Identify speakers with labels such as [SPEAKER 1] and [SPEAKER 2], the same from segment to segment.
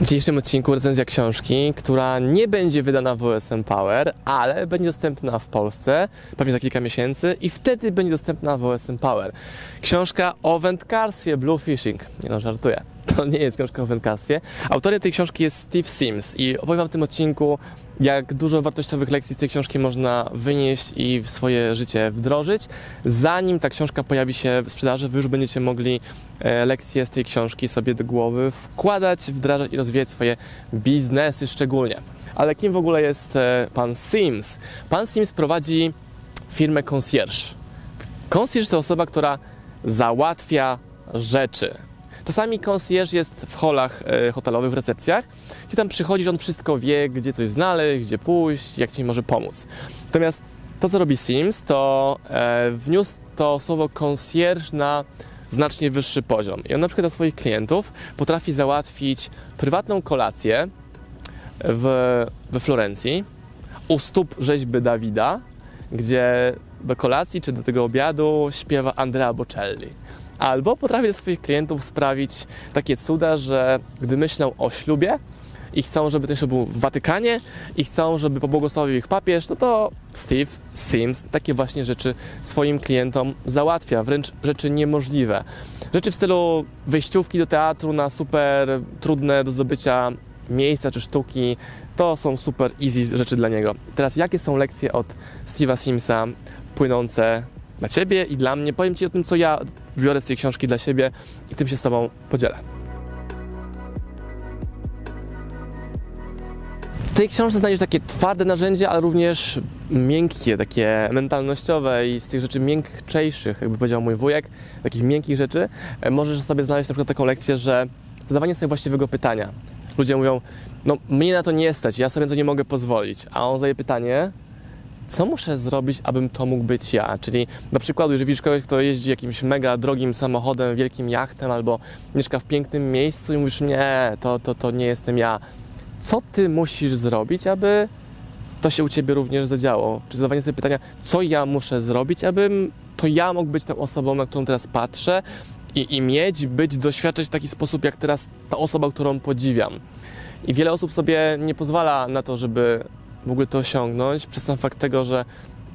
[SPEAKER 1] W dzisiejszym odcinku recenzja książki, która nie będzie wydana w OSM Power, ale będzie dostępna w Polsce, pewnie za kilka miesięcy i wtedy będzie dostępna w OSM Power. Książka o wędkarstwie Blue Fishing. Nie no, żartuję. To nie jest książka o wędkarstwie. Autorem tej książki jest Steve Sims i opowiem w tym odcinku, jak dużo wartościowych lekcji z tej książki można wynieść i w swoje życie wdrożyć. Zanim ta książka pojawi się w sprzedaży, Wy już będziecie mogli e, lekcje z tej książki sobie do głowy wkładać, wdrażać i rozwijać swoje biznesy szczególnie. Ale kim w ogóle jest e, pan Sims? Pan Sims prowadzi firmę concierge. Concierge to osoba, która załatwia rzeczy. Czasami concierge jest w holach e, hotelowych, w recepcjach, gdzie tam przychodzisz, on wszystko wie, gdzie coś znaleźć, gdzie pójść, jak ci może pomóc. Natomiast to, co robi Sims, to e, wniósł to słowo concierge na znacznie wyższy poziom. I on na przykład dla swoich klientów potrafi załatwić prywatną kolację w, we Florencji u stóp rzeźby Dawida, gdzie do kolacji czy do tego obiadu śpiewa Andrea Bocelli. Albo potrafi dla swoich klientów sprawić takie cuda, że gdy myślą o ślubie i chcą, żeby ten ślub był w Watykanie i chcą, żeby pobłogosławił ich papież, no to Steve Sims takie właśnie rzeczy swoim klientom załatwia, wręcz rzeczy niemożliwe. Rzeczy w stylu wejściówki do teatru na super trudne do zdobycia miejsca czy sztuki, to są super easy rzeczy dla niego. Teraz jakie są lekcje od Steve'a Simsa płynące dla Ciebie i dla mnie? Powiem Ci o tym, co ja biorę z tej książki dla siebie i tym się z Tobą podzielę. W tej książce znajdziesz takie twarde narzędzia, ale również miękkie, takie mentalnościowe i z tych rzeczy miękczejszych, jakby powiedział mój wujek, takich miękkich rzeczy, e, możesz sobie znaleźć na przykład taką lekcję, że zadawanie sobie właściwego pytania. Ludzie mówią, no mnie na to nie stać, ja sobie na to nie mogę pozwolić, a on zadaje pytanie, co muszę zrobić, abym to mógł być ja? Czyli na przykład, jeżeli widzisz kogoś, kto jeździ jakimś mega drogim samochodem, wielkim jachtem albo mieszka w pięknym miejscu i mówisz, nie, to, to, to nie jestem ja. Co ty musisz zrobić, aby to się u ciebie również zadziało? Czy zadawanie sobie pytania, co ja muszę zrobić, abym to ja mógł być tą osobą, na którą teraz patrzę i, i mieć, być, doświadczać w taki sposób, jak teraz ta osoba, którą podziwiam. I wiele osób sobie nie pozwala na to, żeby w ogóle to osiągnąć, przez sam fakt tego, że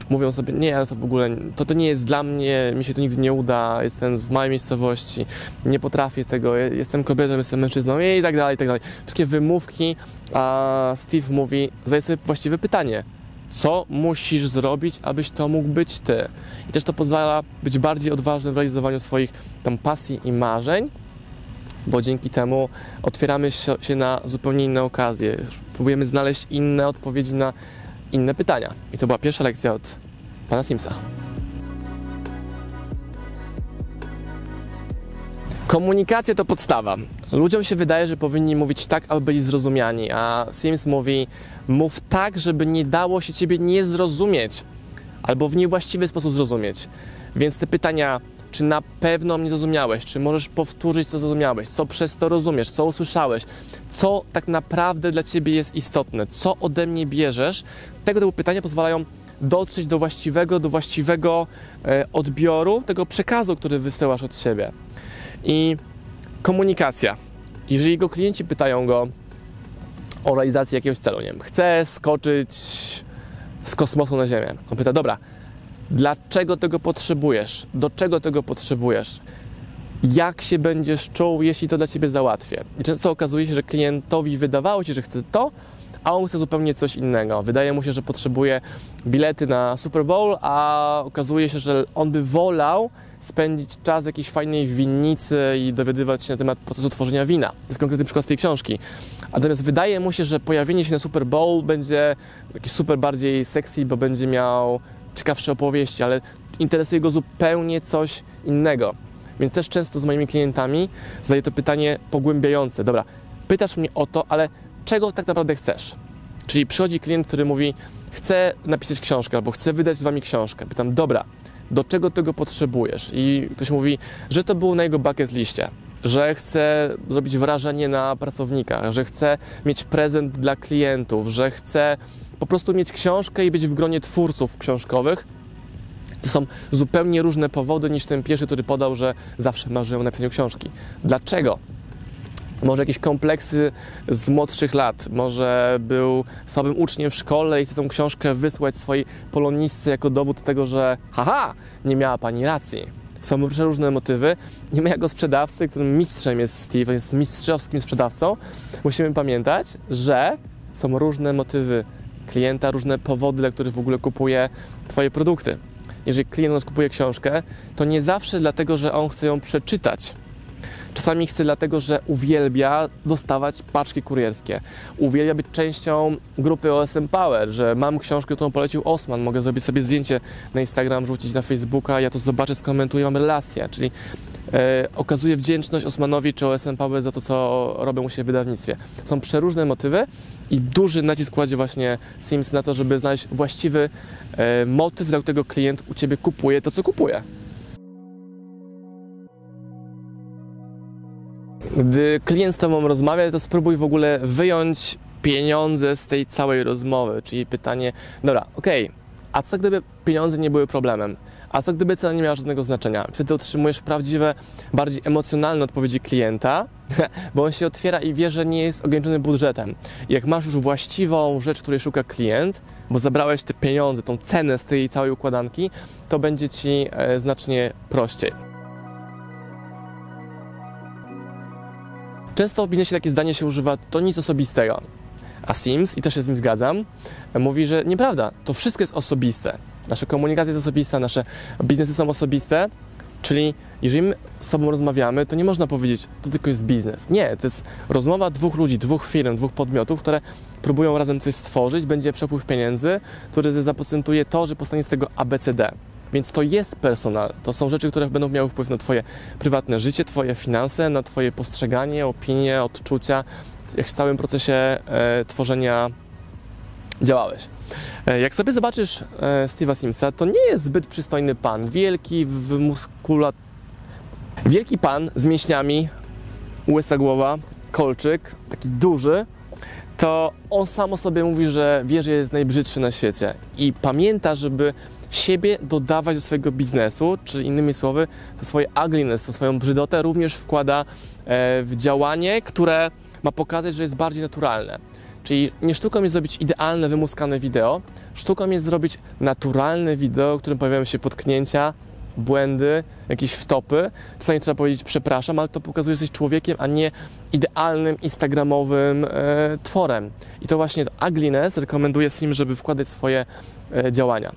[SPEAKER 1] mówią sobie, nie, to w ogóle, to, to nie jest dla mnie, mi się to nigdy nie uda, jestem z małej miejscowości, nie potrafię tego, jestem kobietą, jestem mężczyzną i tak dalej, i tak dalej. Wszystkie wymówki, a Steve mówi, zadaj sobie właściwe pytanie, co musisz zrobić, abyś to mógł być ty. I też to pozwala być bardziej odważnym w realizowaniu swoich tam pasji i marzeń, bo dzięki temu otwieramy się na zupełnie inne okazje. Próbujemy znaleźć inne odpowiedzi na inne pytania. I to była pierwsza lekcja od pana Simsa. Komunikacja to podstawa. Ludziom się wydaje, że powinni mówić tak, aby byli zrozumiani, a Sims mówi: mów tak, żeby nie dało się ciebie nie zrozumieć, albo w niewłaściwy sposób zrozumieć. Więc te pytania czy na pewno mnie zrozumiałeś, czy możesz powtórzyć, co zrozumiałeś, co przez to rozumiesz, co usłyszałeś, co tak naprawdę dla ciebie jest istotne, co ode mnie bierzesz. Tego typu pytania pozwalają dotrzeć do właściwego, do właściwego e, odbioru tego przekazu, który wysyłasz od siebie. I komunikacja. Jeżeli jego klienci pytają go o realizację jakiegoś celu, nie wiem, chcę skoczyć z kosmosu na Ziemię. On pyta, dobra, Dlaczego tego potrzebujesz? Do czego tego potrzebujesz? Jak się będziesz czuł, jeśli to dla ciebie załatwię? I często okazuje się, że klientowi wydawało się, że chce to, a on chce zupełnie coś innego. Wydaje mu się, że potrzebuje bilety na Super Bowl, a okazuje się, że on by wolał spędzić czas w jakiejś fajnej winnicy i dowiadywać się na temat procesu tworzenia wina. To jest konkretny przykład z tej książki. Natomiast wydaje mu się, że pojawienie się na Super Bowl będzie jakiś super bardziej sexy, bo będzie miał ciekawsze opowieści, ale interesuje go zupełnie coś innego. Więc też często z moimi klientami zadaję to pytanie pogłębiające. Dobra, pytasz mnie o to, ale czego tak naprawdę chcesz? Czyli przychodzi klient, który mówi, chcę napisać książkę albo chcę wydać z wami książkę. Pytam, dobra, do czego tego potrzebujesz? I ktoś mówi, że to było na jego bucket liście. że chce zrobić wrażenie na pracownikach, że chce mieć prezent dla klientów, że chce po prostu mieć książkę i być w gronie twórców książkowych. To są zupełnie różne powody niż ten pierwszy, który podał, że zawsze marzył o napisaniu książki. Dlaczego? Może jakieś kompleksy z młodszych lat, może był słabym uczniem w szkole i chce tą książkę wysłać swojej polonistce jako dowód tego, że haha, nie miała pani racji. Są przeróżne motywy. Nie ma jako sprzedawcy, którym mistrzem jest Steve, jest mistrzowskim sprzedawcą. Musimy pamiętać, że są różne motywy klienta, różne powody, dla których w ogóle kupuje Twoje produkty. Jeżeli klient nas kupuje książkę, to nie zawsze dlatego, że on chce ją przeczytać Czasami chce dlatego, że uwielbia dostawać paczki kurierskie. Uwielbia być częścią grupy OSM Power, że mam książkę, którą polecił Osman, mogę zrobić sobie zdjęcie na Instagram, rzucić na Facebooka, ja to zobaczę, skomentuję, mam relację, czyli okazuje wdzięczność Osmanowi czy OSM Power za to, co robią u siebie w wydawnictwie. Są przeróżne motywy i duży nacisk kładzie właśnie Sims na to, żeby znaleźć właściwy e, motyw, dla którego klient u Ciebie kupuje to, co kupuje. Gdy klient z Tobą rozmawia, to spróbuj w ogóle wyjąć pieniądze z tej całej rozmowy, czyli pytanie, dobra, okej, okay, a co gdyby pieniądze nie były problemem? A co gdyby cena nie miała żadnego znaczenia? Wtedy otrzymujesz prawdziwe, bardziej emocjonalne odpowiedzi klienta, bo on się otwiera i wie, że nie jest ograniczony budżetem. Jak masz już właściwą rzecz, której szuka klient, bo zabrałeś te pieniądze, tą cenę z tej całej układanki, to będzie ci e, znacznie prościej. Często w biznesie takie zdanie się używa, to nic osobistego. A Sims, i też się z nim zgadzam, mówi, że nieprawda, to wszystko jest osobiste. Nasza komunikacja jest osobista, nasze biznesy są osobiste, czyli jeżeli my z sobą rozmawiamy, to nie można powiedzieć, to tylko jest biznes. Nie, to jest rozmowa dwóch ludzi, dwóch firm, dwóch podmiotów, które próbują razem coś stworzyć, będzie przepływ pieniędzy, który zaprocentuje to, że powstanie z tego ABCD. Więc to jest personal. To są rzeczy, które będą miały wpływ na Twoje prywatne życie, Twoje finanse, na Twoje postrzeganie, opinie, odczucia, jak w całym procesie e, tworzenia działałeś. E, jak sobie zobaczysz e, Steve'a Simsa, to nie jest zbyt przystojny pan. Wielki, w muskulat... Wielki pan z mięśniami, łysa głowa, kolczyk, taki duży, to on sam o sobie mówi, że wie, że jest najbrzydszy na świecie i pamięta, żeby siebie dodawać do swojego biznesu, czy innymi słowy, to swoje ugliness, to swoją brzydotę również wkłada e, w działanie, które ma pokazać, że jest bardziej naturalne. Czyli nie sztuką jest zrobić idealne, wymuskane wideo, sztuką jest zrobić naturalne wideo, w którym pojawiają się potknięcia, błędy, jakieś wtopy. Czasami trzeba powiedzieć przepraszam, ale to pokazuje, że jesteś człowiekiem, a nie idealnym, instagramowym e, tworem. I to właśnie to ugliness rekomenduje Sim, żeby wkładać swoje e, działania.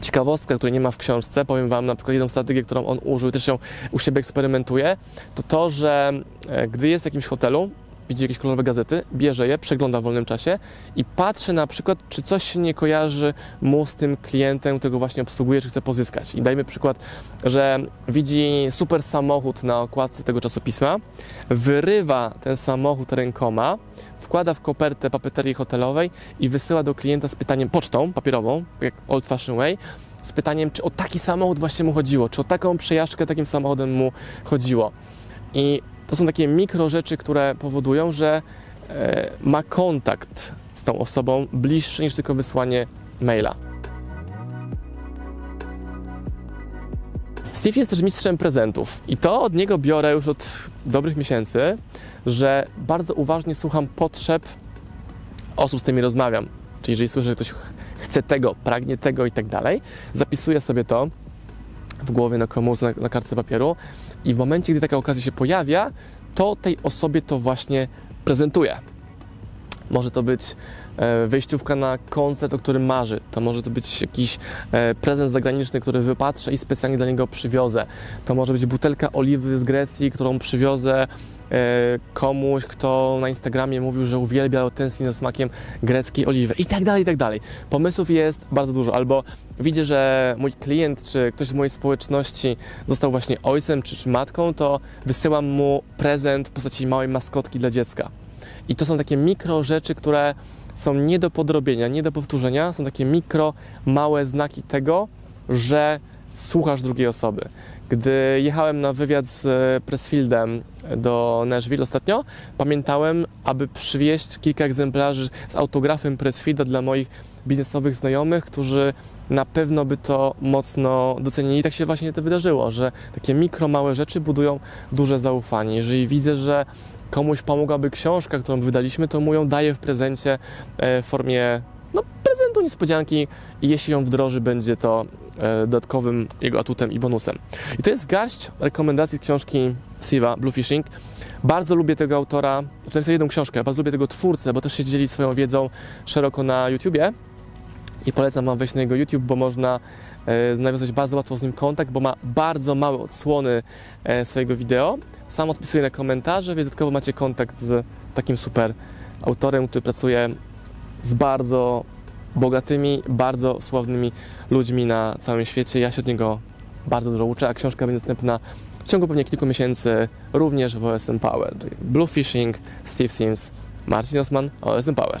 [SPEAKER 1] Ciekawostka, której nie ma w książce, powiem Wam na przykład jedną strategię, którą on użył, też ją u siebie eksperymentuje, to to, że e, gdy jest w jakimś hotelu, widzi jakieś kolorowe gazety, bierze je, przegląda w wolnym czasie i patrzy na przykład, czy coś się nie kojarzy mu z tym klientem, którego właśnie obsługuje, czy chce pozyskać. I dajmy przykład, że widzi super samochód na okładce tego czasopisma, wyrywa ten samochód rękoma, wkłada w kopertę papeterii hotelowej i wysyła do klienta z pytaniem pocztą papierową, jak old fashioned way, z pytaniem, czy o taki samochód właśnie mu chodziło, czy o taką przejażdżkę takim samochodem mu chodziło. I to są takie mikro rzeczy, które powodują, że e, ma kontakt z tą osobą bliższy niż tylko wysłanie maila. Steve jest też mistrzem prezentów i to od niego biorę już od dobrych miesięcy, że bardzo uważnie słucham potrzeb osób, z którymi rozmawiam. Czyli jeżeli słyszę, że ktoś chce tego, pragnie tego i tak dalej, zapisuję sobie to w głowie na komórce, na, na kartce papieru i w momencie, gdy taka okazja się pojawia, to tej osobie to właśnie prezentuje. Może to być e, wejściówka na koncert, o którym marzy. To może to być jakiś e, prezent zagraniczny, który wypatrzę i specjalnie dla niego przywiozę. To może być butelka oliwy z Grecji, którą przywiozę komuś, kto na Instagramie mówił, że uwielbia, tęskni za smakiem greckiej oliwy i tak dalej, i tak dalej. Pomysłów jest bardzo dużo. Albo widzę, że mój klient, czy ktoś z mojej społeczności został właśnie ojcem, czy, czy matką, to wysyłam mu prezent w postaci małej maskotki dla dziecka. I to są takie mikro rzeczy, które są nie do podrobienia, nie do powtórzenia. Są takie mikro, małe znaki tego, że słuchasz drugiej osoby. Gdy jechałem na wywiad z e, Pressfieldem do Nashville ostatnio, pamiętałem, aby przywieźć kilka egzemplarzy z autografem Pressfielda dla moich biznesowych znajomych, którzy na pewno by to mocno docenili. I tak się właśnie to wydarzyło, że takie mikro, małe rzeczy budują duże zaufanie. Jeżeli widzę, że komuś pomogłaby książka, którą wydaliśmy, to mu ją daję w prezencie e, w formie no, prezentu, niespodzianki i jeśli ją wdroży, będzie to e, dodatkowym jego atutem i bonusem. I to jest garść rekomendacji z książki Steve'a Bluefishing. Bardzo lubię tego autora, to jest jedną książkę, bardzo lubię tego twórcę, bo też się dzieli swoją wiedzą szeroko na YouTubie i polecam Wam wejść na jego YouTube, bo można e, nawiązać bardzo łatwo z nim kontakt, bo ma bardzo małe odsłony e, swojego wideo. Sam odpisuję na komentarze, więc dodatkowo macie kontakt z takim super autorem, który pracuje z bardzo bogatymi, bardzo sławnymi ludźmi na całym świecie. Ja się od niego bardzo dużo uczę, a książka będzie dostępna w ciągu pewnie kilku miesięcy również w OSM Power. Blue Fishing, Steve Sims, Marcin Osman, OSM Power.